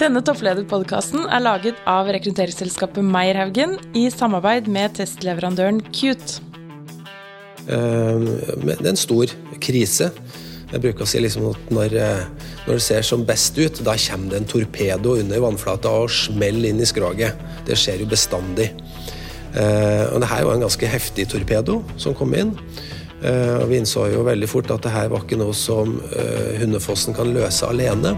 Denne topplederpodkasten er laget av rekrutteringsselskapet Meierhaugen i samarbeid med testleverandøren Cute. Uh, det er en stor krise. Jeg bruker å si liksom at når, eh, når, det ser som best ut, da kommer det en torpedo under vannflata og smeller inn i skroget. Det skjer jo bestandig. Uh, og det her var en ganske heftig torpedo som kom inn. Og vi innså jo veldig fort at det her var ikke noe som Hundefossen kan løse alene.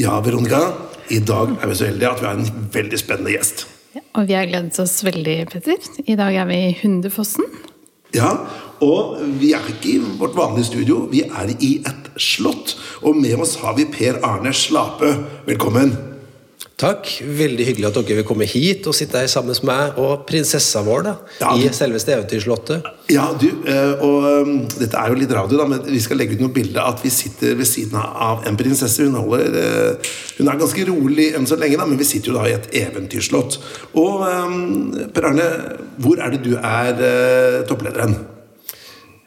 Ja, Veronica. I dag er vi så heldige at vi har en veldig spennende gjest. Ja, og vi har gledet oss veldig, Petter. I dag er vi i Hundefossen. Ja, og vi er ikke i vårt vanlige studio. Vi er i et slott. Og med oss har vi Per Arne Slape. Velkommen. Takk. Veldig hyggelig at dere vil komme hit og sitte her sammen med meg og prinsessa vår da, ja, i selveste Eventyrslottet. Ja, du, eh, og um, dette er jo litt radio, da, men vi skal legge ut noe bilde at vi sitter ved siden av en prinsesse. Hun, holder, eh, hun er ganske rolig enn så lenge, da, men vi sitter jo da i et eventyrslott. Og um, Per Arne, hvor er det du er uh, topplederen?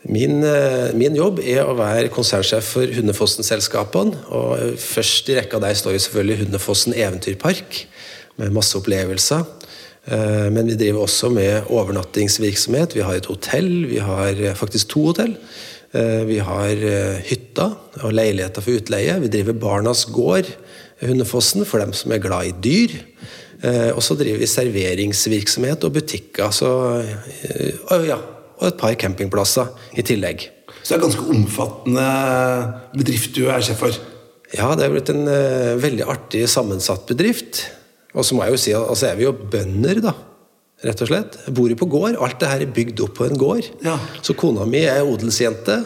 Min, eh, min, jobb er å være konsernsjef for Hundefossen-selskapene. og Først i rekka der står jo selvfølgelig Hundefossen eventyrpark, med masse opplevelser. Eh, men vi driver også med overnattingsvirksomhet. Vi har et hotell, vi har faktisk to hotell. Eh, vi har hytta og leiligheter for utleie. Vi driver Barnas gård, Hundefossen, for dem som er glad i dyr. Og så driver vi serveringsvirksomhet og butikker. Så ja, og et par campingplasser i tillegg. Så det er ganske omfattende bedrift du er sjef for? Ja, det er blitt en uh, veldig artig sammensatt bedrift. Og så må jeg jo si at altså, er vi jo bønder, da. Rett og slett. Jeg bor jo på gård. Alt det her er bygd opp på en gård. Ja. Så kona mi er odelsjente.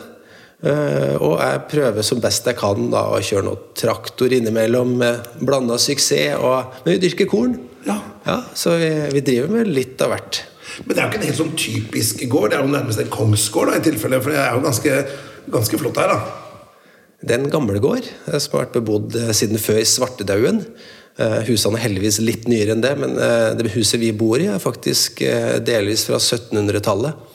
Uh, og jeg prøver som best jeg kan da, å kjøre noe traktor innimellom med blanda suksess. Og, men vi dyrker korn. Ja. ja så vi, vi driver med litt av hvert. Men det er jo ikke en helt sånn typisk gård. Det er jo nærmest en kongsgård, da, i tilfelle, for det er jo ganske, ganske flott her. da. Det er en gamle gård som har vært bebodd eh, siden før svartedauden. Eh, husene er heldigvis litt nyere enn det, men eh, det huset vi bor i, er faktisk delvis fra 1700-tallet.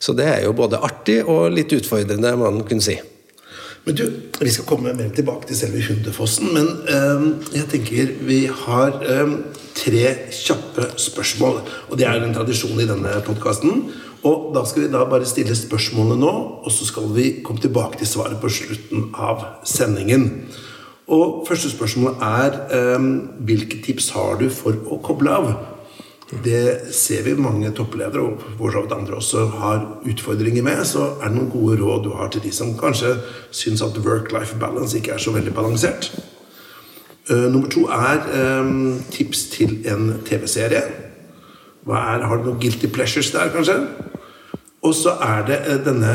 Så det er jo både artig og litt utfordrende, må man kunne si. Men du, Vi skal komme mer tilbake til selve Hundefossen, men øh, jeg tenker vi har øh, tre kjappe spørsmål. Og det er en tradisjon i denne podkasten. Og da skal vi da bare stille spørsmålene nå, og så skal vi komme tilbake til svaret på slutten av sendingen. Og første spørsmål er øh, hvilke tips har du for å koble av? Det ser vi mange toppledere, og for så vidt andre også, har utfordringer med. Så er det noen gode råd du har til de som kanskje syns at work-life balance ikke er så veldig balansert. Uh, nummer to er um, tips til en TV-serie. Har du noen guilty pleasures der, kanskje? Og så er det denne,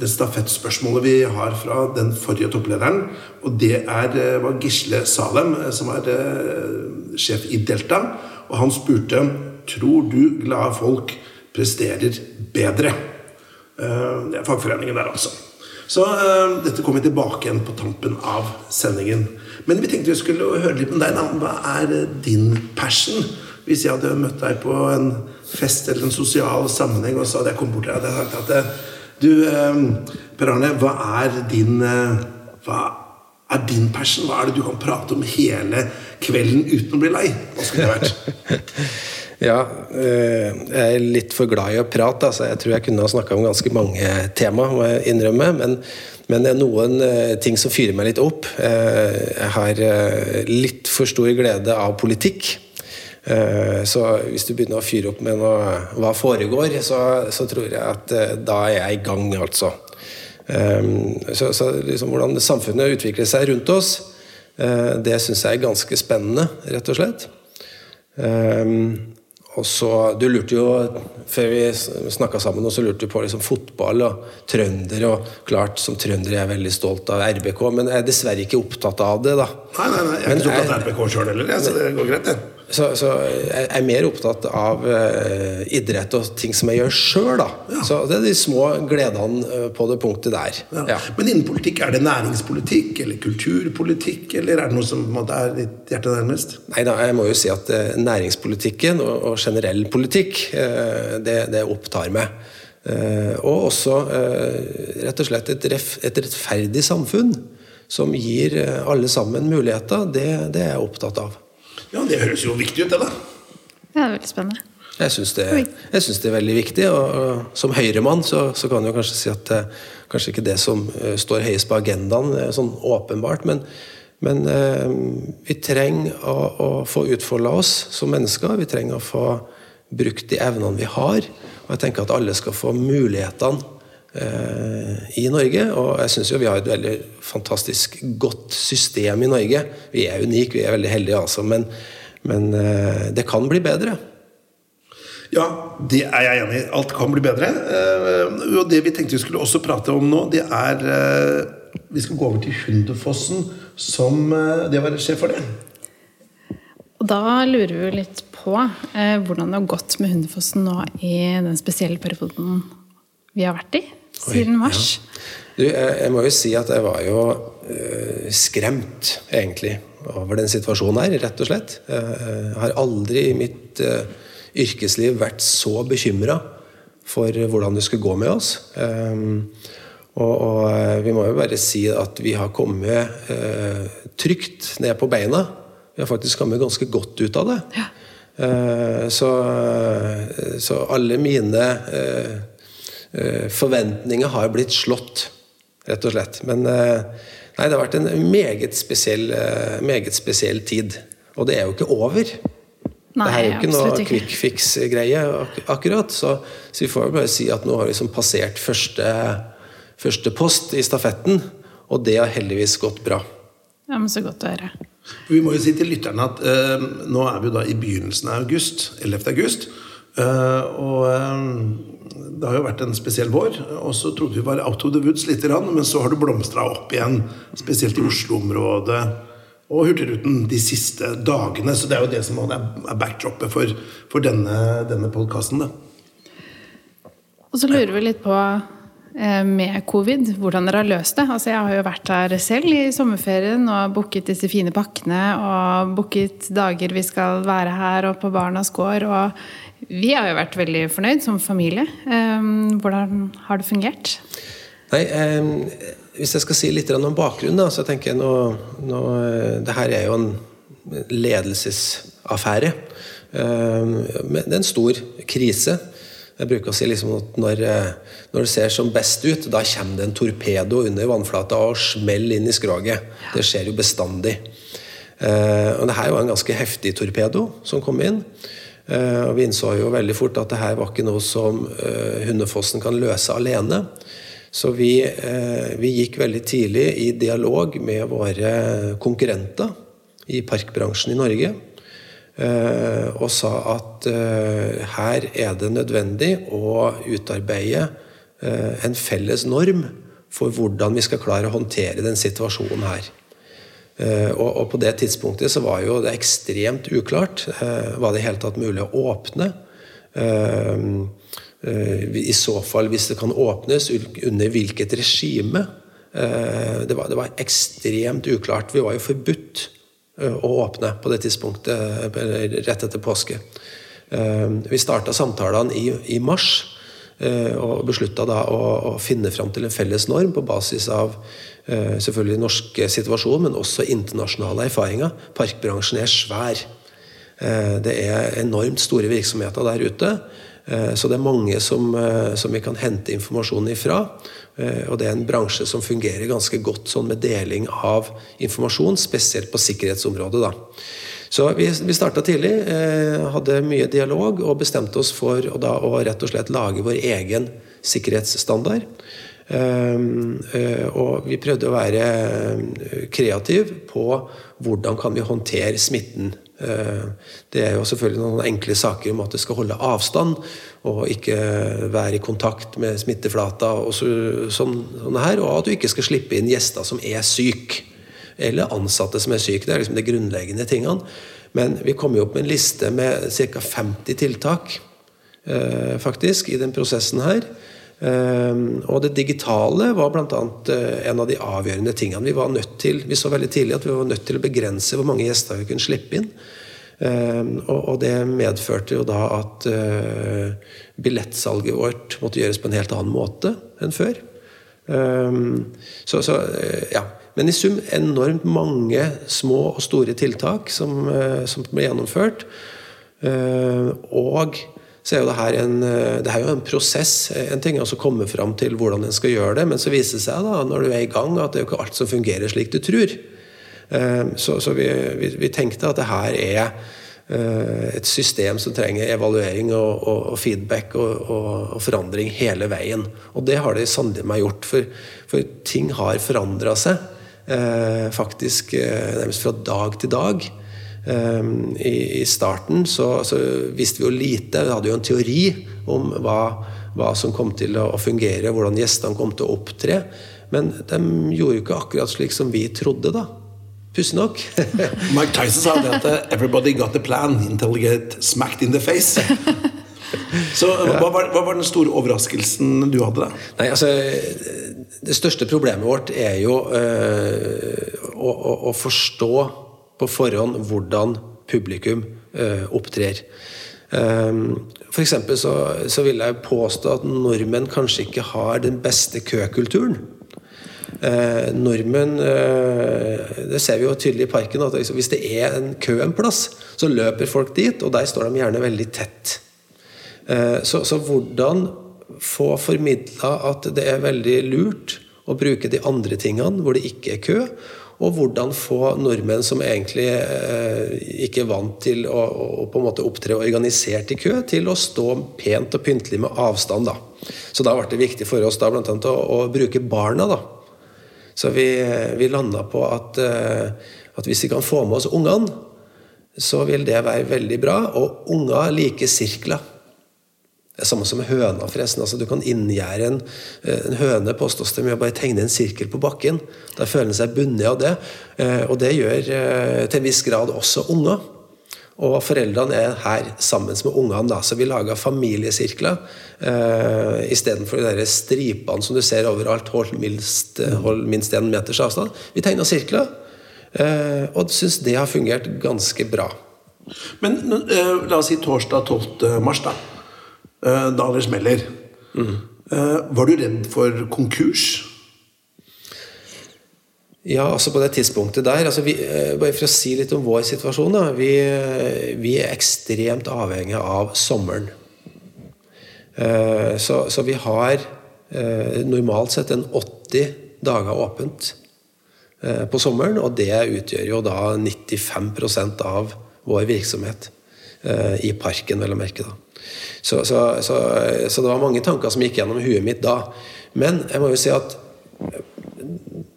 det stafettspørsmålet vi har fra den forrige topplederen. Og det er, var Gisle Salem, som er sjef i Delta. Og han spurte tror du glade folk presterer bedre. Eh, det er fagforeningen der, altså. Så uh, dette kommer vi tilbake igjen på tampen av sendingen. Men vi tenkte vi skulle høre litt med deg. Da. Hva er din passion? Hvis jeg hadde møtt deg på en fest eller en sosial sammenheng, og så hadde jeg kommet bort til deg og sagt at Du, Per Arne, hva er din Hva er din passion? Hva er det du kan prate om hele kvelden uten å bli lei? Hva skulle det vært? ja, eh, jeg er litt for glad i å prate. Altså. Jeg tror jeg kunne ha snakka om ganske mange tema, må jeg innrømme. Men, men, det er noen eh, ting som fyrer meg litt opp. Eh, jeg har litt for stor glede av politikk. Så hvis du begynner å fyre opp med noe, hva foregår, så, så tror jeg at da er jeg i gang, altså. Så, så liksom, hvordan samfunnet utvikler seg rundt oss, Eh, det syns jeg er ganske spennende, rett og slett. Um, og så, Du lurte jo, før vi snakka sammen, og så lurte du på liksom fotball og trønder. og klart, Som trønder er jeg veldig stolt av RBK, men jeg er dessverre ikke opptatt av det. da. Nei, nei, nei, jeg er men ikke opptatt av RBK sjøl heller, så det går greit. det. Så, så jeg er mer opptatt av uh, idrett og ting som jeg gjør sjøl. Ja. Så det er de små gledene uh, på det punktet der. Ja. Ja. Men innen politikk, er det næringspolitikk eller kulturpolitikk, eller er det noe som måte, er ditt hjerte nærmest? Nei da, jeg må jo si at uh, næringspolitikken og, og, generell politikk, det, det, opptar meg. og også rett og slett et, ref, et rettferdig samfunn som gir alle sammen muligheter, det, det er jeg opptatt av. Ja, Det høres jo viktig ut, det, da. Ja, det er veldig spennende. Jeg syns det, det, er veldig viktig. og, og Som høyremann så, så kan jeg kanskje si at det kanskje ikke det som uh, står høyest på agendaen, uh, sånn åpenbart. Men, men uh, vi trenger å, å få utfolda oss som mennesker. Vi trenger å få brukt de evnene vi har. Og jeg tenker at alle skal få mulighetene i Norge. Og jeg syns vi har et veldig fantastisk godt system i Norge. Vi er unike, vi er veldig heldige, altså. Men, men det kan bli bedre. Ja, det er jeg enig i. Alt kan bli bedre. Og det vi tenkte vi skulle også prate om nå, det er Vi skal gå over til Hunderfossen som det å være sjef for det. Og da lurer vi litt på eh, hvordan det har gått med Hunderfossen nå i den spesielle perioden vi har vært i siden mars. Ja. Du, jeg, jeg, må jo si at jeg var jo uh, skremt, egentlig, over den situasjonen her, rett og slett. Jeg har aldri i mitt uh, yrkesliv vært så bekymra for hvordan det skulle gå med oss. Um, og, og, vi må jo bare si at vi har kommet uh, trygt ned på beina. Vi har faktisk kommet ganske godt ut av det. Ja. Uh, så, så, alle mine uh, forventninger har blitt slått, rett og slett. Men nei, det har vært en meget spesiell, meget spesiell tid. Og det er jo ikke over. Nei, det er jo ikke noe quick fix-greie, akkurat. Så, så, vi får jo bare si at nå har vi liksom passert første, første post i stafetten. Og det har heldigvis gått bra. Ja, men Så godt å høre. Vi må jo si til lytterne at uh, nå er vi jo da i begynnelsen av august. 11. august. Uh, og uh, det har jo vært en spesiell vår. Og så trodde vi var out of the woods litt, men så har det blomstra opp igjen. Spesielt i Oslo-området og Hurtigruten de siste dagene. Så det er jo det som er backdropet for, for denne, denne podkasten. Og så lurer vi litt på eh, med covid, hvordan dere har løst det. Altså, jeg har jo vært her selv i sommerferien og booket disse fine pakkene. Og booket dager vi skal være her og på Barnas gård. Og vi har jo vært veldig fornøyd som familie. Eh, hvordan har det fungert? Nei, eh, hvis jeg skal si litt om bakgrunnen, da, så tenker jeg nå, nå Det her er jo en ledelsesaffære. Det er en stor krise. Jeg bruker å si liksom at når, når, det ser som best ut, da kommer det en torpedo under vannflata og smeller inn i skroget. Det skjer jo bestandig. Og det her var en ganske heftig torpedo som kom inn. Og vi innså jo veldig fort at det her var ikke noe som Hundefossen kan løse alene. Så vi, vi gikk veldig tidlig i dialog med våre konkurrenter i parkbransjen i Norge. Og sa at her er det nødvendig å utarbeide en felles norm for hvordan vi skal klare å håndtere den situasjonen her. Og, på det tidspunktet så var jo det ekstremt uklart. Var det i hele tatt mulig å åpne? I så fall, hvis det kan åpnes, under hvilket regime? Det var, det var ekstremt uklart. Vi var jo forbudt å åpne på det tidspunktet rett etter påske. Vi starta samtalene i, i mars og beslutta da å, å, finne fram til en felles norm på basis av selvfølgelig norske situasjonen, men også internasjonale erfaringer. Parkbransjen er svær. Det er enormt store virksomheter der ute. Så det er mange som, som, vi kan hente informasjon ifra. Og det er en bransje som fungerer ganske godt sånn med deling av informasjon, spesielt på sikkerhetsområdet. da. Så vi, vi starta tidlig, hadde mye dialog og bestemte oss for å, da, å rett og slett lage vår egen sikkerhetsstandard. Og vi prøvde å være kreative på hvordan kan vi håndtere smitten det er jo selvfølgelig noen enkle saker om at det skal holde avstand og ikke være i kontakt med smitteflata, og, så, sånn, sånn her, og at du ikke skal slippe inn gjester som er syke. Eller ansatte som er syke. Det er liksom de grunnleggende tingene. Men vi kom jo opp med en liste med ca. 50 tiltak eh, faktisk i den prosessen her. Eh, og det digitale var bl.a. Eh, en av de avgjørende tingene. Vi var nødt til, vi så veldig tidlig at vi var nødt til å begrense hvor mange gjester vi kunne slippe inn. Og, og det medførte jo da at billettsalget vårt måtte gjøres på en helt annen måte enn før. Så, så ja, men i sum enormt mange små og store tiltak som, eh, som ble gjennomført. Eh, og så er jo det her en, eh, det er jo en prosess. En ting er å komme fram til hvordan en skal gjøre det, men så viser det seg da, når du er i gang, at det er jo ikke alt som fungerer slik du tror. Så, så vi, vi, vi, tenkte at det her er et system som trenger evaluering og, og, og feedback og, og, forandring hele veien. Og det har det sannelig meg gjort, for, for ting har forandra seg. Eh, faktisk eh, nærmest fra dag til dag. Eh, I, starten så, så, visste vi jo lite. Vi hadde jo en teori om hva, hva som kom til å fungere, hvordan gjestene kom til å opptre. Men de gjorde jo ikke akkurat slik som vi trodde, da. Pussig nok. Mike Tyson sa det at 'everybody got a plan until they get smacked in the face'. Så hva var, hva var, den store overraskelsen du hadde? da? Nei, altså det største problemet vårt er jo øh, å, å, å, forstå på forhånd hvordan publikum øh, opptrer. Um, for så, så, vil jeg påstå at nordmenn kanskje ikke har den beste køkulturen. Uh, nordmenn eh, Det ser vi jo tydelig i parken. at liksom, Hvis det er en kø en plass, så løper folk dit, og der står de gjerne veldig tett. Eh, så, så hvordan få formidla at det er veldig lurt å bruke de andre tingene hvor det ikke er kø. Og hvordan få nordmenn som egentlig eh, ikke er vant til å, å, på en måte opptre organisert i kø, til å stå pent og pyntelig med avstand. da. Så da ble det viktig for oss da blant annet å, å bruke barna. da. Så vi, vi landa på at, eh, at, hvis vi kan få med oss ungene, så vil det være veldig bra. Og unger liker sirkler. Det er samme som høna, forresten. altså Du kan inngjerde en, eh, en høne påstås det med å bare tegne en sirkel på bakken. Da føler den seg bundet av det. Eh, og det gjør til en viss grad også unger. Og foreldrene er her sammen med ungene. Så vi laga familiesirkler eh, istedenfor de der stripene som du ser overalt. Hold minst, hold minst en meters avstand. Vi tegna sirkler, eh, og syns det har fungert ganske bra. Men eh, la oss si torsdag 12. mars, da. Eh, da det smeller. Mm. Var du redd for konkurs? Ja, altså på det tidspunktet der altså vi, eh, Bare for å si litt om vår situasjon. Da, vi, vi er ekstremt avhengige av sommeren. Så, så, vi har normalt sett en 80 dager åpent på sommeren. Og det utgjør jo da 95% av vår virksomhet i parken, vel å merke. da. Så, så, så, det var mange tanker som gikk gjennom huet mitt da. Men jeg må jo si at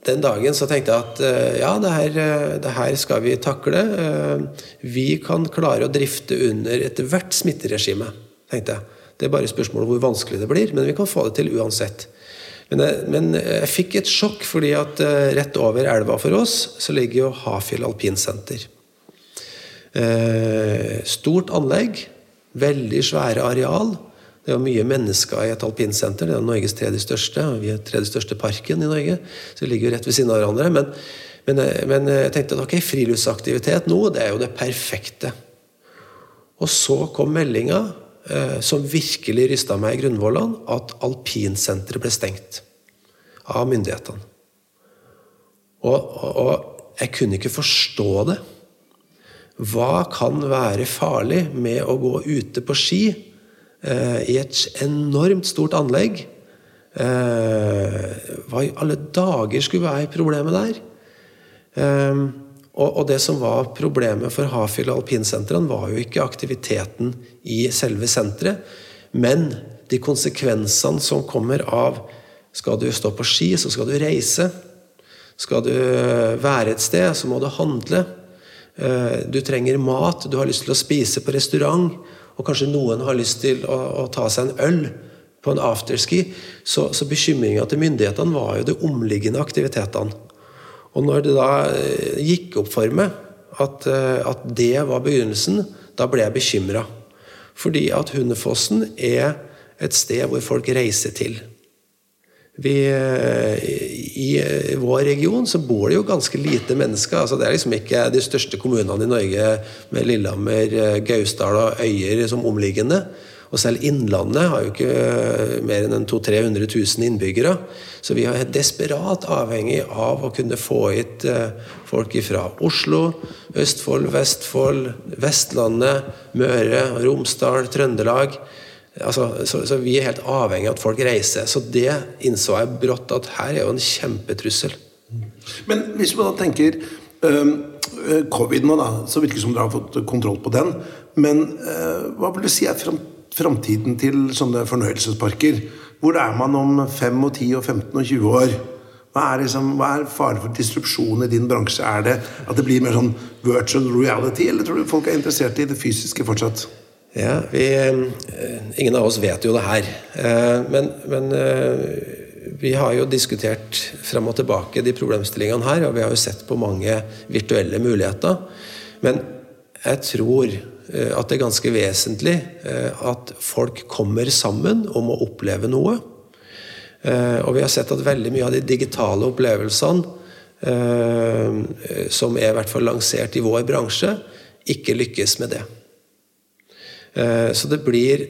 den dagen så tenkte jeg at eh, ja, det her, eh, det her skal vi takle. Eh, vi kan klare å drifte under ethvert smitteregime, tenkte jeg. Det er bare spørsmålet hvor vanskelig det blir, men vi kan få det til uansett. Men jeg, men jeg fikk et sjokk, fordi at rett over elva for oss så ligger jo Hafjell alpinsenter. stort anlegg Veldig svære areal. Det er jo mye mennesker i et alpinsenter. Det er Norges tredje største. Vi er tredje største parken i Norge, så det ligger jo rett ved siden av hverandre. Men, men, men jeg tenkte at ok, friluftsaktivitet nå, det er jo det perfekte. Og så kom meldinga, eh, som virkelig rysta meg i grunnvollene, at alpinsenteret ble stengt av myndighetene. Og, og, og jeg kunne ikke forstå det. Hva kan være farlig med å gå ute på ski eh, i et enormt stort anlegg? Eh, hva i alle dager skulle være problemet der? Eh, og, det som var problemet for Hafjell og alpinsentrene, var jo ikke aktiviteten i selve senteret, men de konsekvensene som kommer av Skal du stå på ski, så skal du reise. Skal du være et sted, så må du handle. Eh, du trenger mat, du har lyst til å spise på restaurant, og kanskje noen har lyst til å, å ta seg en øl på en afterski, så, så bekymringa til myndighetene var jo de omliggende aktivitetene. Og når det da eh, gikk opp for meg at, at det var begynnelsen, da ble jeg bekymra. Fordi at Hundefossen er et sted hvor folk reiser til. Vi, I vår region så bor det jo ganske lite mennesker. altså Det er liksom ikke de største kommunene i Norge med Lillehammer, Gausdal og Øyer som omliggende. Og selv Innlandet har jo ikke mer enn 200 000-300 000 innbyggere. Så vi er desperat avhengig av å kunne få hit folk fra Oslo, Østfold, Vestfold, Vestlandet, Møre, Romsdal, Trøndelag. Altså, så, så, vi er helt avhengig av at folk reiser. Så det innså jeg brått at her er jo en kjempetrussel. Men hvis man da tenker øh, covid nå, da, så virker det som dere har fått kontroll på den. Men øh, hva vil du si er framtiden til sånne fornøyelsesparker? Hvor er man om 5 og 10 og 15 og 20 år? Hva er, liksom, hva er faren for disrupsjon i din bransje? Er det at det blir mer sånn virtual reality, eller tror du folk er interessert i det fysiske fortsatt? Ja, vi, Ingen av oss vet jo det her. Men, men vi har jo diskutert frem og tilbake de problemstillingene her, og vi har jo sett på mange virtuelle muligheter. Men jeg tror at det er ganske vesentlig at folk kommer sammen om å oppleve noe. Og vi har sett at veldig mye av de digitale opplevelsene som er i hvert fall lansert i vår bransje, ikke lykkes med det. Så det blir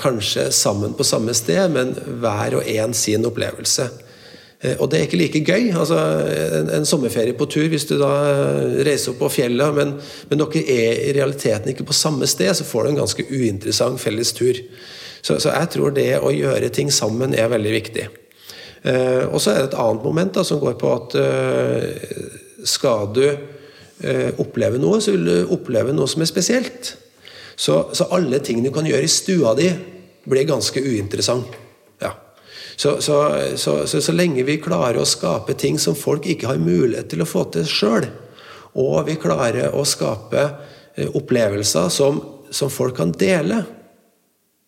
kanskje sammen på samme sted, men hver og en sin opplevelse. Og det er ikke like gøy. altså En, en sommerferie på tur, hvis du da reiser opp på fjellet, men, men, dere er i realiteten ikke på samme sted, så får du en ganske uinteressant felles tur. Så, så jeg tror det å gjøre ting sammen er veldig viktig. Eh, og så er det et annet moment da, som går på at eh, skal du eh, oppleve noe, så vil du oppleve noe som er spesielt. Så, så alle ting du kan gjøre i stua di, blir ganske uinteressant. Ja. Så, så, så, lenge vi klarer å skape ting som folk ikke har mulighet til å få til sjøl, og vi klarer å skape opplevelser som, som folk kan dele,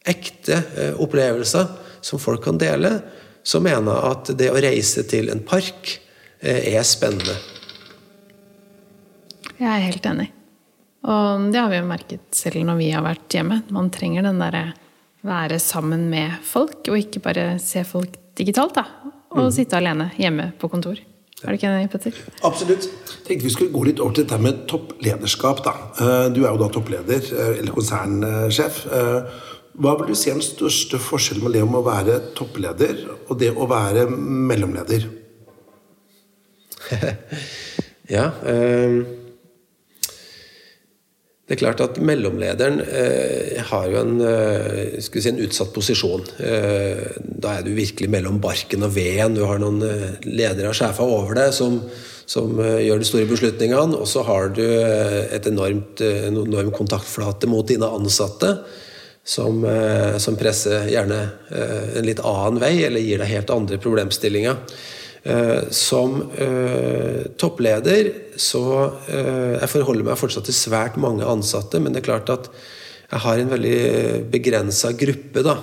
ekte opplevelser som folk kan dele, så mener jeg at det å reise til en park er spennende. Jeg er helt enig. Og det har vi jo merket selv når vi har vært hjemme. Man trenger den derre være sammen med folk, og ikke bare se folk digitalt. da. Og mm. sitte alene hjemme på kontor. Er du ikke enig, Petter? Absolutt. Tenkte vi skulle gå litt over til dette med topplederskap. da. Du er jo da toppleder, eller konsernsjef. Hva vil du si er den største forskjellen med det om å være toppleder og det å være mellomleder? ja øh, Det er klart at mellomlederen eh, har jo en, øh, si, en, utsatt posisjon. da er du virkelig mellom barken og veden. Du har noen ledere og sjefer over deg som, som gjør de store beslutningene. Og så har du et enormt, en enorm kontaktflate mot dine ansatte som, eh, som, presser gjerne eh, en litt annen vei, eller gir deg helt andre problemstillinger. Eh, som toppleder så Jeg forholder meg fortsatt til svært mange ansatte, men det er klart at jeg har en veldig begrensa gruppe, da.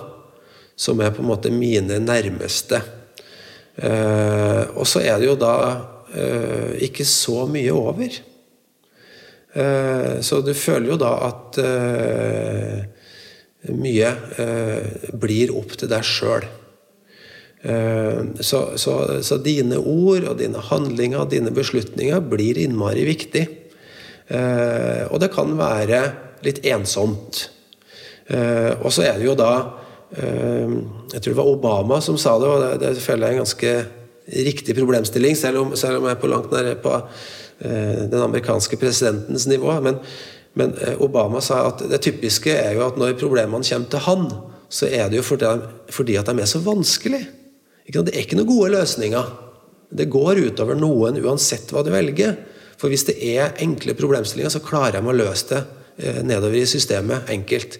Som er på en måte mine nærmeste. og så er det jo da ikke så mye over. så du føler jo da at mye eh, blir opp til deg sjøl. Eh, så, så, så, dine ord og dine handlinger dine beslutninger blir innmari viktig. Eh, og det kan være litt ensomt. Eh, og så er det jo da Jeg tror det var Obama som sa det, og det, det føler jeg er en ganske riktig problemstilling, selv om, selv om jeg er på langt nær på den amerikanske presidentens nivå. men men Obama sa at det typiske er jo at når problemene kommer til han, så er det jo fordi, at de er så vanskelig. Det er ikke noen gode løsninger. Det går utover noen uansett hva du velger. For hvis det er enkle problemstillinger, så klarer de å løse det eh, nedover i systemet enkelt.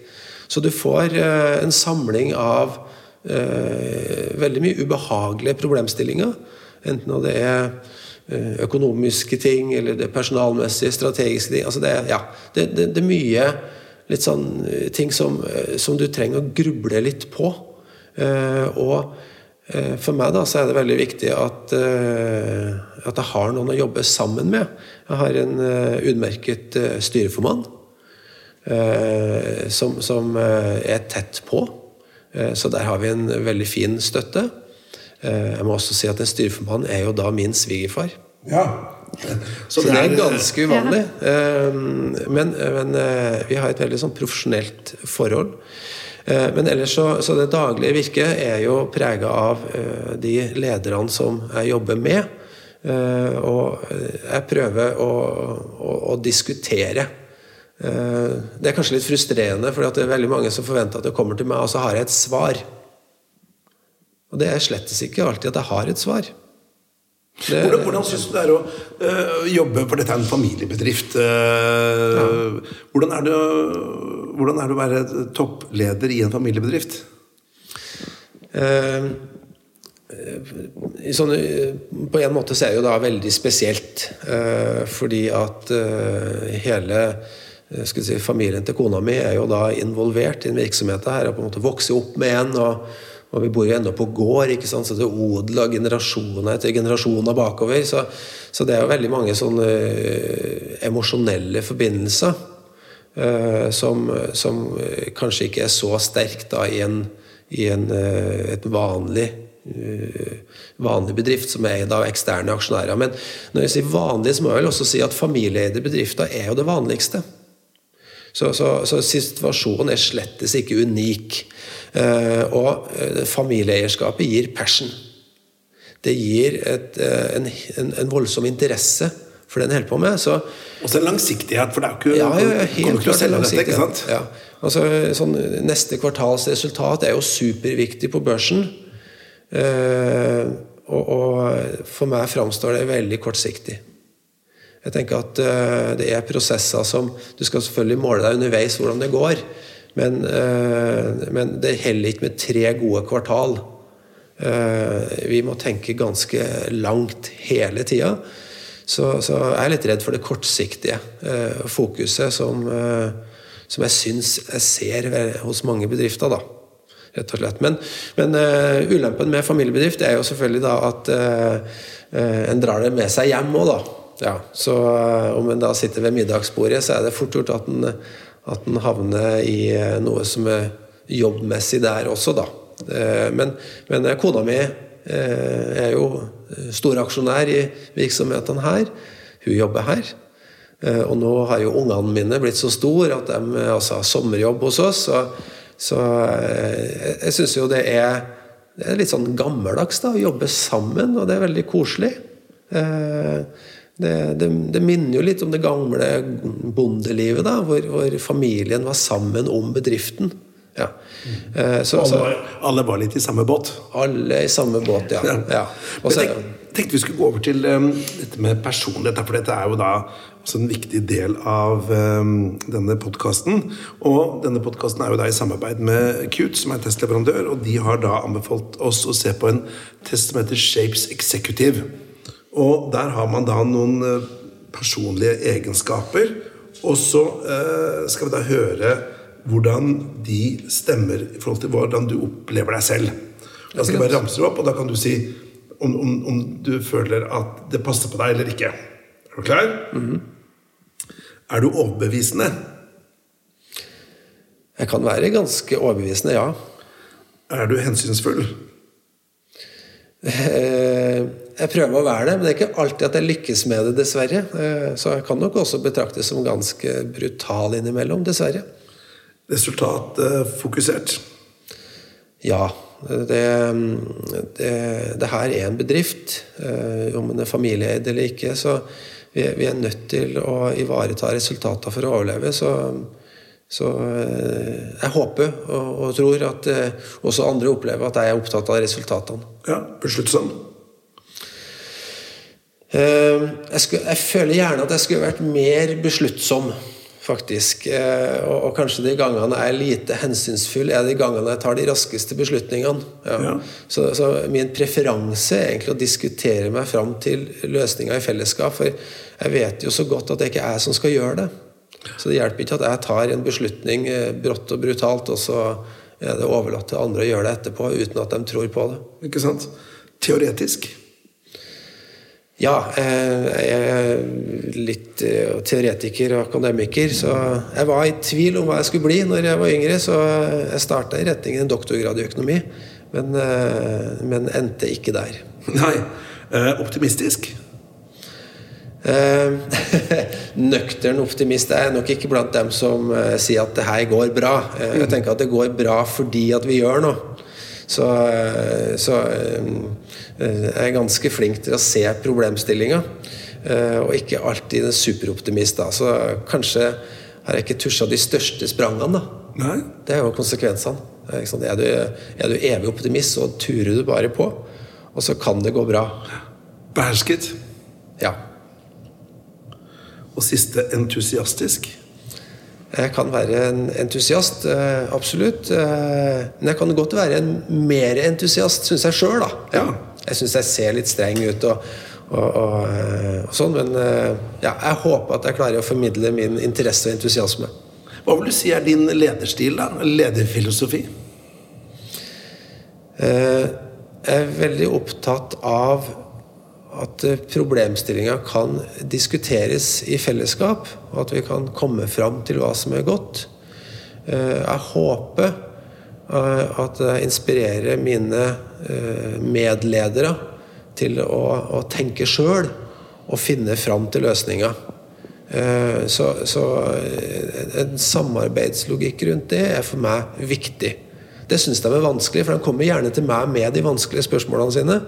Så du får eh, en samling av veldig mye ubehagelige problemstillinger. Enten det er Eh, økonomiske ting, eller det er personalmessige, strategiske ting. Altså det, ja, det, det, det, er mye litt sånn eh, ting som, eh, som, du trenger å gruble litt på. Og Eh, for meg da, så er det veldig viktig at, eh, at jeg har noen å jobbe sammen med. Jeg har en eh, utmerket styreformann som, som er tett på. Så der har vi en veldig fin støtte. Jeg må også si at en styreformann er jo da min svigerfar. Ja. Så, så, det er ganske uvanlig. Men, men, vi har et veldig sånn profesjonelt forhold. Eh, men ellers så, så, det daglige virket er jo prega av eh, de lederne som jeg jobber med. Eh, og jeg prøver å, å, å diskutere. Det er kanskje litt frustrerende, for det er veldig mange som forventer at det kommer til meg, og så har jeg et svar. Og det er slettes ikke alltid at jeg har et svar. Det, hvordan hvordan syns du det er å uh, jobbe For dette er en familiebedrift. Uh, ja. hvordan, er det, hvordan, er det, å være toppleder i en familiebedrift? Uh, sånn, på en måte så er det jo da veldig spesielt. fordi at hele si, familien til kona mi er jo da involvert i den virksomheten her. Og på en måte vokser opp med en. og og vi bor jo ennå på gård, ikke sant? så det er odel av generasjoner etter generasjoner bakover. Så, så, det er jo veldig mange sånne uh, emosjonelle forbindelser uh, som, som, kanskje ikke er så sterkt da i en, i en uh, et vanlig vanlig bedrift som er eid av eksterne aksjonærer. Men når jeg sier vanlig, så må jeg vel også si at familieeide bedrifter er jo det vanligste. Så, så, så situasjonen er slettes ikke unik. Eh, og eh, familieeierskapet gir passion. Det gir et, eh, en, en, en, voldsom interesse for det en holder på med. Så, Også en langsiktighet, for det er jo ikke ja, ja, helt klart en langsiktighet. Dette, ikke sant? Ja. Altså, sånn, neste kvartals resultat er jo superviktig på børsen. Eh, og, og, for meg framstår det veldig kortsiktig. Jeg tenker at uh, det er prosesser som Du skal selvfølgelig måle deg underveis hvordan det går. Men, eh, men det heller ikke med tre gode kvartal. Eh, vi må tenke ganske langt hele tida. Så, så, jeg er litt redd for det kortsiktige eh, fokuset som, som jeg syns jeg ser hos mange bedrifter. da rett og slett. Men, men uh, ulempen med familiebedrift er jo selvfølgelig da at uh, uh, en drar det med seg hjem òg, da. Ja, så om en da sitter ved middagsbordet, så er det fort gjort at en at en havner i eh, noe som er jobbmessig der også, da. Eh, men, men kona mi eh, er jo storaksjonær i virksomhetene her. Hun jobber her. Og nå har jo ungene mine blitt så store at de altså, har sommerjobb hos oss. Så, så jeg syns jo det er, det er, litt sånn gammeldags da, å jobbe sammen, og det er veldig koselig. Eh, det, det, det, minner jo litt om det gamle bondelivet, da, hvor, hvor familien var sammen om bedriften. Ja. Mm. Så, alle, var, alle, var, litt i samme båt? Alle i samme båt, ja. ja. Også, tenk, tenkte vi skulle gå over til um, dette med personlighet, for dette er jo da også en viktig del av um, denne podkasten. Og denne podkasten er jo da i samarbeid med Cute, som er testleverandør, og de har da anbefalt oss å se på en test som heter Shapes Executive. Og der har man da noen eh, personlige egenskaper. Og så eh, skal vi da høre hvordan de stemmer i forhold til hvordan du opplever deg selv. Da skal jeg bare ramse opp, og da kan du si om, om, om, du føler at det passer på deg eller ikke. Er du klar? Mm -hmm. Er du overbevisende? Jeg kan være ganske overbevisende, ja. Er du hensynsfull? Eh, jeg prøver å være det, men det er ikke alltid at jeg lykkes med det, dessverre. Eh, så jeg kan nok også betraktes som ganske brutal innimellom, dessverre. Resultatfokusert? Ja. Det, det, det, her er en bedrift. Eh, om den er familieeid eller ikke. Så vi, vi, er nødt til å ivareta resultatene for å overleve. Så så eh, jeg håper og, og tror at eh, også andre opplever at jeg er opptatt av resultatene. Ja, Besluttsom? Eh, jeg, skulle, jeg, føler gjerne at jeg skulle vært mer besluttsom, faktisk. Og, og, kanskje de gangene jeg er lite hensynsfull, er de gangene jeg tar de raskeste beslutningene. Ja. Ja. Så, så, min preferanse er egentlig å diskutere meg fram til løsninger i fellesskap. For jeg vet jo så godt at det ikke er jeg som skal gjøre det. Så det hjelper ikke at jeg tar en beslutning eh, brått og brutalt, og så er det overlatt til andre å gjøre det etterpå uten at de tror på det. Ikke sant? Teoretisk. Ja, eh, jeg er litt eh, teoretiker og akademiker, så jeg var i tvil om hva jeg skulle bli når jeg var yngre, så jeg starta i retning en doktorgrad i økonomi, men, eh, men endte ikke der. Nei. Optimistisk? Nøktern optimist er jeg nok ikke blant dem som sier at det her går bra. Jeg tenker at det går bra fordi at vi gjør noe. Så, så er ganske flink til å se problemstillinga, eh, og ikke alltid en superoptimist. da, Så kanskje har jeg ikke tusja de største sprangene. da. Nei. Det er jo konsekvensene. Er du, er du evig optimist, så turer du bare på. Og så kan det gå bra. Behersket. Ja. Og siste entusiastisk. Jeg kan være en entusiast, eh, absolutt. Eh, men jeg kan godt være en mer entusiast, syns jeg sjøl, da. Ja. Jeg syns jeg ser litt streng ut og, og, og, eh, og, sånn, men ja, jeg håper at jeg klarer å formidle min interesse og entusiasme. Hva vil du si er din lederstil, da? Lederfilosofi? Jeg er veldig opptatt av at problemstillinga kan diskuteres i fellesskap, og at vi kan komme fram til hva som er godt. Jeg håper at jeg inspirerer mine Eh, medledere til å, å tenke sjøl og finne fram til løsninger. Eh, så, så, eh, en samarbeidslogikk rundt det er for meg viktig. Det syns de er vanskelig, for de kommer gjerne til meg med de vanskelige spørsmålene sine.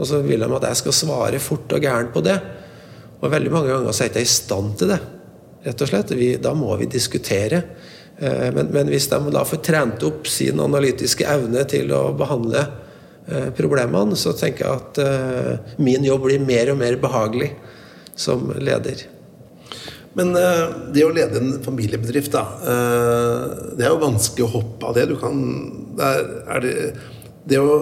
Og så vil de at jeg skal svare fort og gærent på det. Og veldig mange ganger så er jeg ikke i stand til det. rett og slett. Vi, da må vi diskutere. Men, men, hvis de da får trent opp sin analytiske evne til å behandle Eh, problemene, så tenker jeg at eh, min jobb blir mer og mer behagelig som leder. Men eh, det å lede en familiebedrift, da Det er jo vanskelig å hoppe av det. Du kan er, det, det å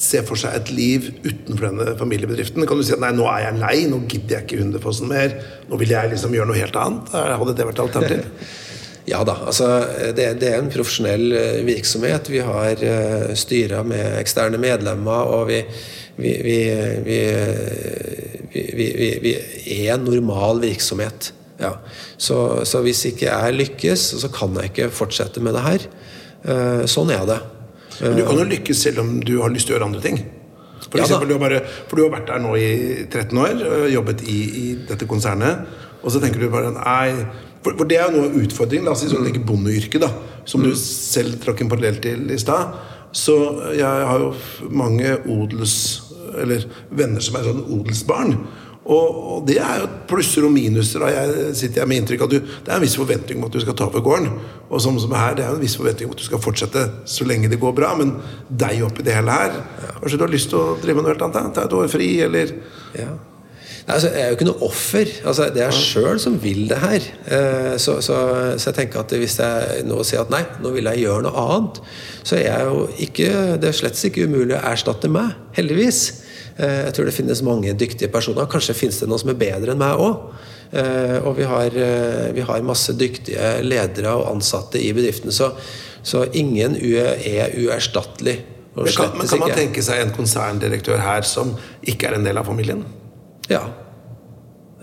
se for seg et liv utenfor denne familiebedriften Kan du si at nei, nå er jeg lei, nå gidder jeg ikke Hundefossen mer. Nå vil jeg liksom gjøre noe helt annet. Hadde det vært alternativ? Ja da. altså det, det, er en profesjonell eh, virksomhet. Vi har uh, styrer med eksterne medlemmer, og vi, vi, vi, vi er en normal virksomhet. Ja. Så, så, hvis ikke jeg lykkes, så kan jeg ikke fortsette med det her. Uh, sånn er det. Men du kan jo lykkes selv om du har lyst til å gjøre andre ting. For, ja, eksempel, du bare, for du har vært der nå i 13 år, jobbet i, i dette konsernet, og så tenker du bare Nei for, for, det er jo noe av utfordringen. La oss si sånn ikke bondeyrket, da, som du selv trakk en parallell til i stad. Så jeg har jo mange odels... Eller venner som er sånn odelsbarn. Og, og, det er jo plusser og minuser. Og Jeg sitter jeg med inntrykk av at du, Det er en viss forventning om at du skal ta over gården. Og som, som her, det er en viss forventning om at du skal fortsette så lenge det går bra. Men deg oppi det hele her Kanskje du har lyst til å drive med noe helt annet? Ta et år fri, eller ja. Altså, jeg er jo ikke noe offer. Altså, det er jeg sjøl som vil det her. Eh, så, så, så, jeg tenker at hvis jeg nå sier at nei, nå vil jeg gjøre noe annet, så er jeg jo ikke Det er slett ikke umulig å erstatte meg. Heldigvis. Eh, jeg tror det finnes mange dyktige personer. Kanskje finnes det noen som er bedre enn meg òg. Eh, og vi har, vi har, masse dyktige ledere og ansatte i bedriften. Så, så ingen er uerstattelig. Men kan, men kan man tenke seg en konserndirektør her som ikke er en del av familien? Ja.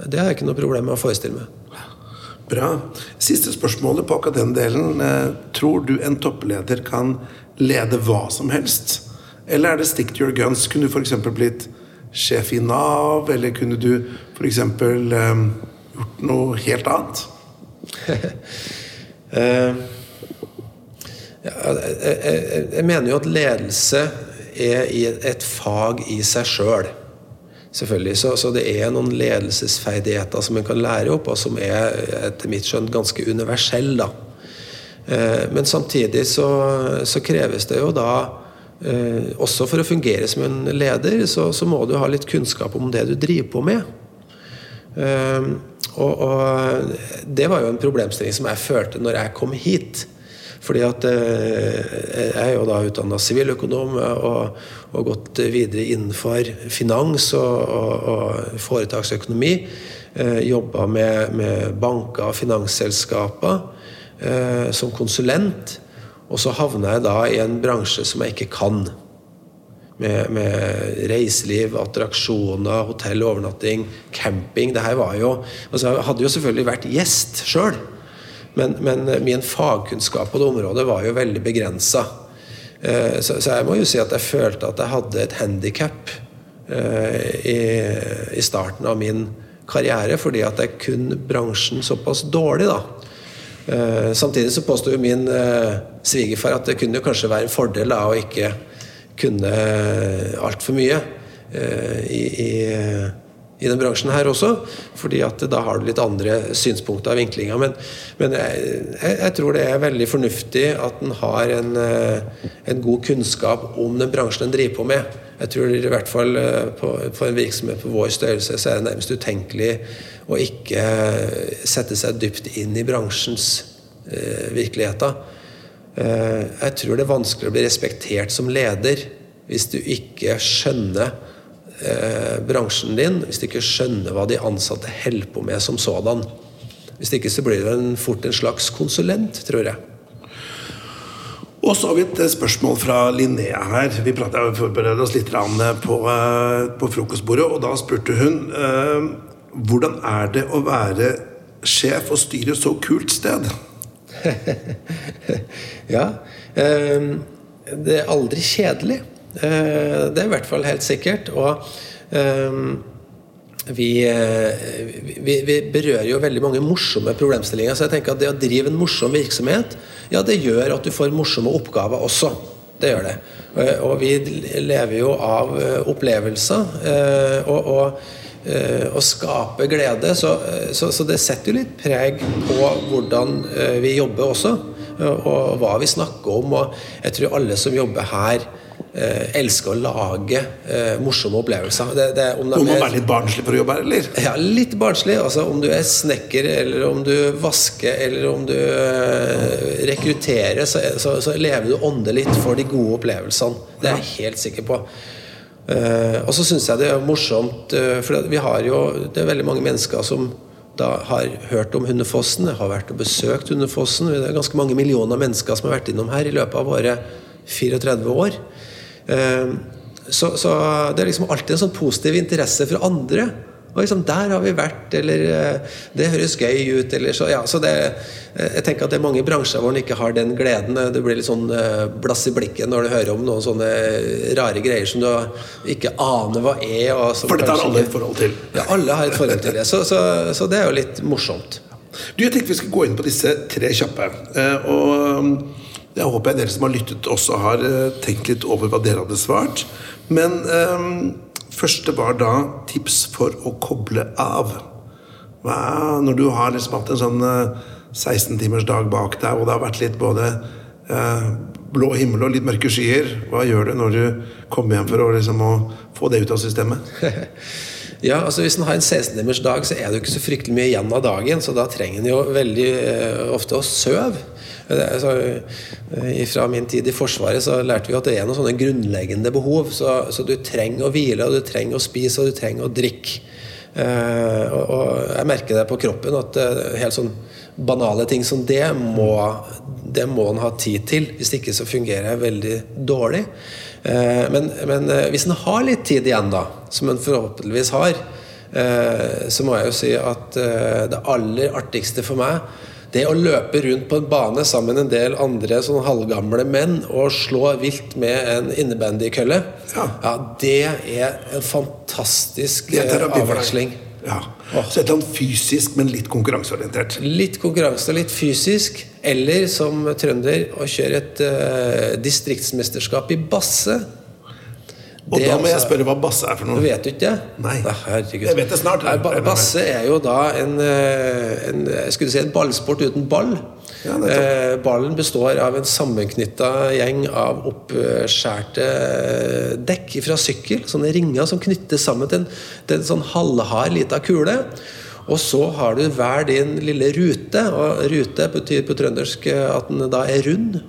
Det har jeg ikke noe problem med å forestille meg. Bra. Siste spørsmålet på akkurat den delen. Eh, tror du en toppleder kan lede hva som helst? Eller er det stick to your guns? Kunne du f.eks. blitt sjef i Nav? Eller kunne du f.eks. Um, gjort noe helt annet? uh, ja, jeg, jeg, jeg, mener jo at ledelse er et fag i seg sjøl selvfølgelig. Så, så, det er noen ledelsesferdigheter som en kan lære opp, og som er etter mitt skjønn ganske universell. Eh, men samtidig så, så, kreves det jo da eh, Også for å fungere som en leder, så, så, må du ha litt kunnskap om det du driver på med. Eh, og, og det var jo en problemstilling som jeg følte når jeg kom hit. Fordi at eh, jeg er jo da utdanna siviløkonom og, og, gått videre innenfor finans og, og, og foretaksøkonomi. Eh, Jobba med, med, banker og finansselskaper eh, som konsulent. Og så havna jeg da i en bransje som jeg ikke kan. Med, med reiseliv, attraksjoner, hotell, overnatting, camping. Det her var jo altså Jeg hadde jo selvfølgelig vært gjest sjøl, men, men, min fagkunnskap på det området var jo veldig begrensa. Eh, så, så, jeg må jo si at jeg følte at jeg hadde et handikap eh, i, i starten av min karriere, fordi at jeg kunne bransjen såpass dårlig. da Eh, samtidig så påsto min eh, svigerfar at det kunne kanskje være en fordel da, å ikke kunne altfor mye eh, i, i, i, den bransjen her også. fordi at da har du litt andre synspunkter av vinklinga. Men, men jeg, jeg, tror det er veldig fornuftig at en har en, en, god kunnskap om den bransjen en driver på med. Jeg tror i hvert fall på, på en virksomhet på vår størrelse så er det nærmest utenkelig å ikke sette seg dypt inn i bransjens eh, virkeligheter. Eh, jeg tror det er vanskelig å bli respektert som leder hvis du ikke skjønner eh, bransjen din, hvis du ikke skjønner hva de ansatte holder på med som sådan. Hvis ikke så blir du fort en slags konsulent, tror jeg. Og så har vi et spørsmål fra Linnea her. Vi forberedte oss litt på, eh, på, frokostbordet, og da spurte hun eh, hvordan er det å være sjef og styre så kult sted? ja. Eh, det er aldri kjedelig. Eh, det er i hvert fall helt sikkert. Og eh, vi, vi, vi, berører jo veldig mange morsomme problemstillinger. Så jeg tenker at det å drive en morsom virksomhet, ja, det gjør at du får morsomme oppgaver også. Det gjør det. Og vi lever jo av opplevelser. og, og Eh, å skape glede. Så, eh, så, så, det setter jo litt preg på hvordan eh, vi jobber også, og hva vi snakker om. Og jeg tror alle som jobber her, elsker å lage morsomme opplevelser. Det, det, om Må man være litt barnslig for å jobbe her, eller? Ja, litt barnslig. Altså, om du er snekker, eller om du vasker, eller om du rekrutterer, så, så, så lever du åndelig for de gode opplevelsene. Det er jeg helt sikker på. Uh, og så syns jeg det er morsomt, uh, for vi har jo Det er veldig mange mennesker som da har hørt om Hundefossen, har vært og besøkt Hundefossen. Det er ganske mange millioner mennesker som har vært innom her i løpet av våre 34 år. Uh, så, så, det er liksom alltid en sånn positiv interesse for andre. Og liksom, Der har vi vært, eller eh, det høres gøy ut, eller så. Ja, så det, eh, jeg tenker at det er mange bransjer hvor en ikke har den gleden. Du blir litt sånn eh, blass i blikket når du hører om noen sånne rare greier som du ikke aner hva er. For dette har alle et forhold til? Ja, alle har et forhold til det. Så, så, så det er jo litt morsomt. Du, Jeg tenkte vi skulle gå inn på disse tre kjappe. Og jeg håper jeg dere som har lyttet, også har tenkt litt over hva dere hadde svart. Men første var da tips for å koble av. Hva, når du har liksom hatt en sånn 16 eh, timers dag bak deg, og det har vært litt både eh, blå himmel og litt mørke skyer, hva gjør du når du kommer hjem for å, liksom, å få det ut av systemet? ja, altså Hvis en har en 16 timers dag, så er det jo ikke så fryktelig mye igjen av dagen. Så da trenger en jo veldig eh, ofte å sove. Altså, fra min tid i Forsvaret så lærte vi at det er noen sånne grunnleggende behov. Så, så du trenger å hvile, og du trenger å spise, og du trenger å drikke. Eh, og, og, jeg merker det på kroppen at uh, helt sånn banale ting som det må, det må en ha tid til. Hvis ikke så fungerer jeg veldig dårlig. Eh, men, men hvis en har litt tid igjen, da, som en forhåpentligvis har, så må jeg jo si at det aller artigste for meg det å løpe rundt på en bane sammen med en del andre sånn halvgamle menn og slå vilt med en innebandykølle, ja. ja, det er en fantastisk avveksling. Ja. Så et eller annet fysisk, men litt konkurranseorientert. Litt konkurranse litt fysisk. Eller som trønder å kjøre et uh, distriktsmesterskap i basse. Og det, da må jeg altså- spørre hva basse er for noe. Du Vet ikke det? Nei. Jeg vet det snart. basse er jo da en, eh, en, skulle si en ballsport uten ball. Ja, eh, ballen består av en sammenknytta gjeng av oppskjærte eh, dekk fra sykkel. Sånne ringer som knyttes sammen til en, til en sånn halvhard lita kule. Og så har du hver din lille rute, og rute betyr på trøndersk at den da er rund.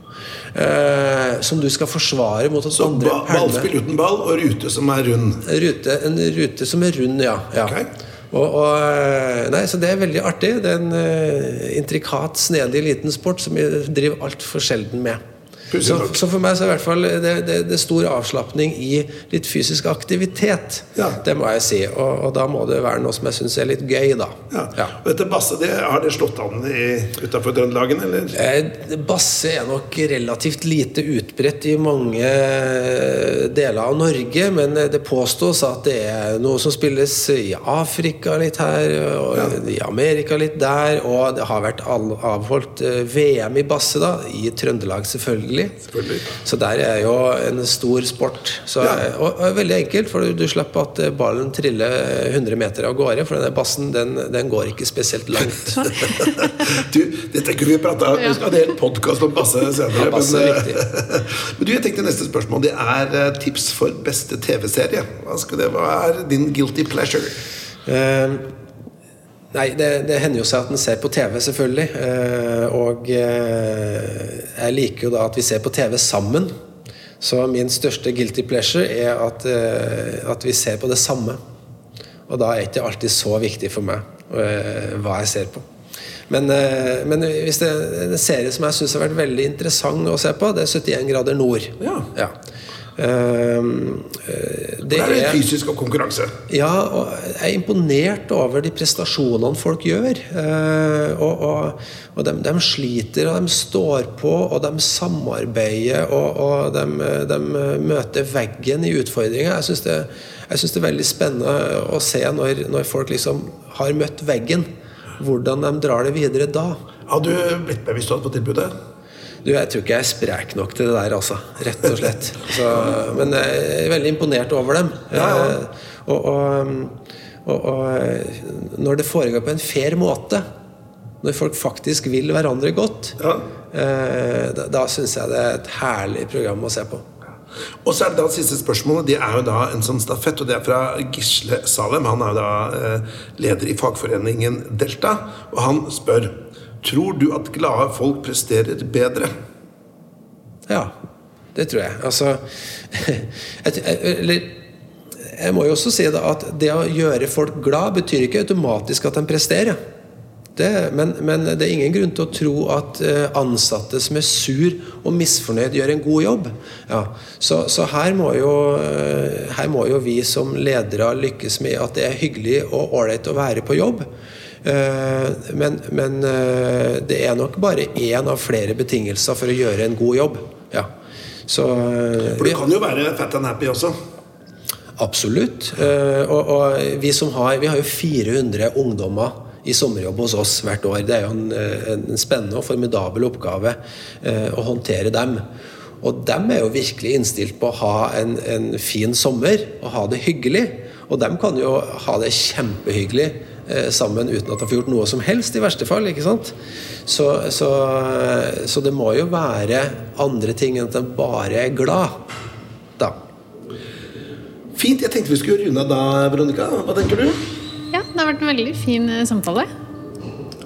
Eh, som du skal forsvare mot at så andre ba Ballspill uten ball og rute som er rund? Rute, en rute som er rund, ja. ja. Okay. Og, og, eh, nei, så Det er veldig artig. Det er en uh, intrikat, snedig liten sport som vi driver altfor sjelden med. Så, så for meg så er i hvert fall det, det, det stor avslapning i litt fysisk aktivitet. Ja. Det må jeg si. Og, og da må det være noe som jeg syns er litt gøy, da. Ja. Ja. Og dette basse, det, har det slått an utafor Trøndelagen, eller? Eh, Basse er nok relativt lite utbredt i mange deler av Norge, men det påstås at det er noe som spilles i Afrika litt her, og i Amerika litt der, og det har vært avholdt eh, VM i basse, da, i Trøndelag selvfølgelig. Selvfølgelig. Så der er jo en stor sport. Så, Ja. og, og veldig enkelt, for du, du slipper at eh, ballen triller 100 meter av gårde, for denne bassen den, den går ikke spesielt langt. Du, dette kunne vi prata Vi skal ha en hel podkast om basse senere. Ja, basse men, men du, jeg tenkte neste spørsmål Det er eh, tips for beste TV-serie. Hva, hva er din guilty pleasure? Uh, Nei, det, det hender jo seg at en ser på TV, selvfølgelig. Eh, og eh, jeg liker jo da at vi ser på TV sammen. Så min største guilty pleasure er at, eh, at vi ser på det samme. Og da er det ikke alltid så viktig for meg eh, hva jeg ser på. Men, eh, men hvis det er en serie som jeg syns har vært veldig interessant å se på, det er 71 grader nord. Ja. Eh, Det det er litt er fysisk og konkurranse. ja, og jeg er imponert over de prestasjonene folk gjør. Eh, og og, og de, de sliter, og de står på, og de samarbeider, og, og de, de møter veggen i utfordringer. Jeg syns det, det er veldig spennende å se når, når folk liksom har møtt veggen, hvordan de drar det videre da. Har du blitt bevisst fått tilbudet? Du, Jeg tror ikke jeg er sprek nok til det der, altså. Rett og slett. Så, men jeg er veldig imponert over dem. Ja, ja. Eh, Og, og, og, og når det foregår på en fair måte, når folk faktisk vil hverandre godt, Ja. eh, da, da syns jeg det er et herlig program å se på. Og så er det da siste spørsmålet. Det er jo da en sånn stafett, og det er fra Gisle Salem. Han er jo da eh, leder i fagforeningen Delta, og han spør Tror du at glade folk presterer bedre? Ja, det tror jeg. Altså Eller jeg må jo også si det at det å gjøre folk glad betyr ikke automatisk at de presterer. Det, men, men det er ingen grunn til å tro at eh, ansatte som er sur og misfornøyd, gjør en god jobb. Ja. Så, så her, må jo, eh, her må jo vi som ledere lykkes med at det er hyggelig og ålreit å være på jobb. Eh, Men, men eh, det er nok bare én av flere betingelser for å gjøre en god jobb. Ja. Så eh, For det kan jo være fat and happy også. Absolutt. Og, og vi som har Vi har jo 400 ungdommer i sommerjobb hos oss hvert år. Det er jo en, en spennende og formidabel oppgave eh, å håndtere dem. Og dem er jo virkelig innstilt på å ha en, en fin sommer og ha det hyggelig. Og dem kan jo ha det kjempehyggelig eh, sammen uten at de får gjort noe som helst, i verste fall. ikke sant? Så, så, så det må jo være andre ting enn at de bare er glad. Da. Fint. Jeg tenkte vi skulle runde av da, Veronica. Hva tenker du? Ja, det har vært en veldig fin eh, samtale.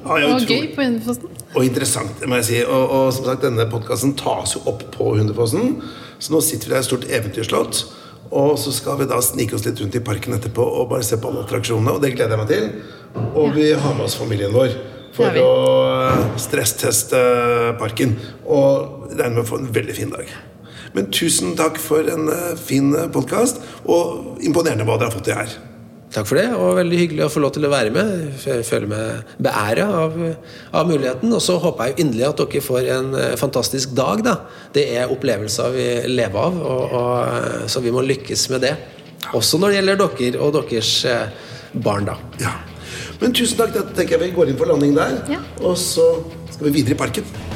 Ja, Og gøy på Hundefossen. Og interessant, må jeg si. Og, og som sagt, denne podkasten tas jo opp på Hundefossen. Så nå sitter vi der i et stort eventyrslott. Og så skal vi da snike oss litt rundt i parken etterpå og bare se på alle attraksjonene. Og det gleder jeg meg til. Og vi har med oss familien vår for å stressteste parken. Og regner med å få en veldig fin dag. Men tusen takk for en eh, fin podkast, og imponerende hva dere har fått til her. Takk for det, og veldig hyggelig å få lov til å være med. Jeg føler meg beæra av, av muligheten. Og så håper jeg inderlig at dere får en eh, fantastisk dag. da. Det er opplevelser vi lever av, og, og, så vi må lykkes med det. Også når det gjelder dere og deres eh, barn, da. Ja. Men tusen takk. Da tenker jeg vi går inn for landing der. Ja. Og så skal vi videre i parken.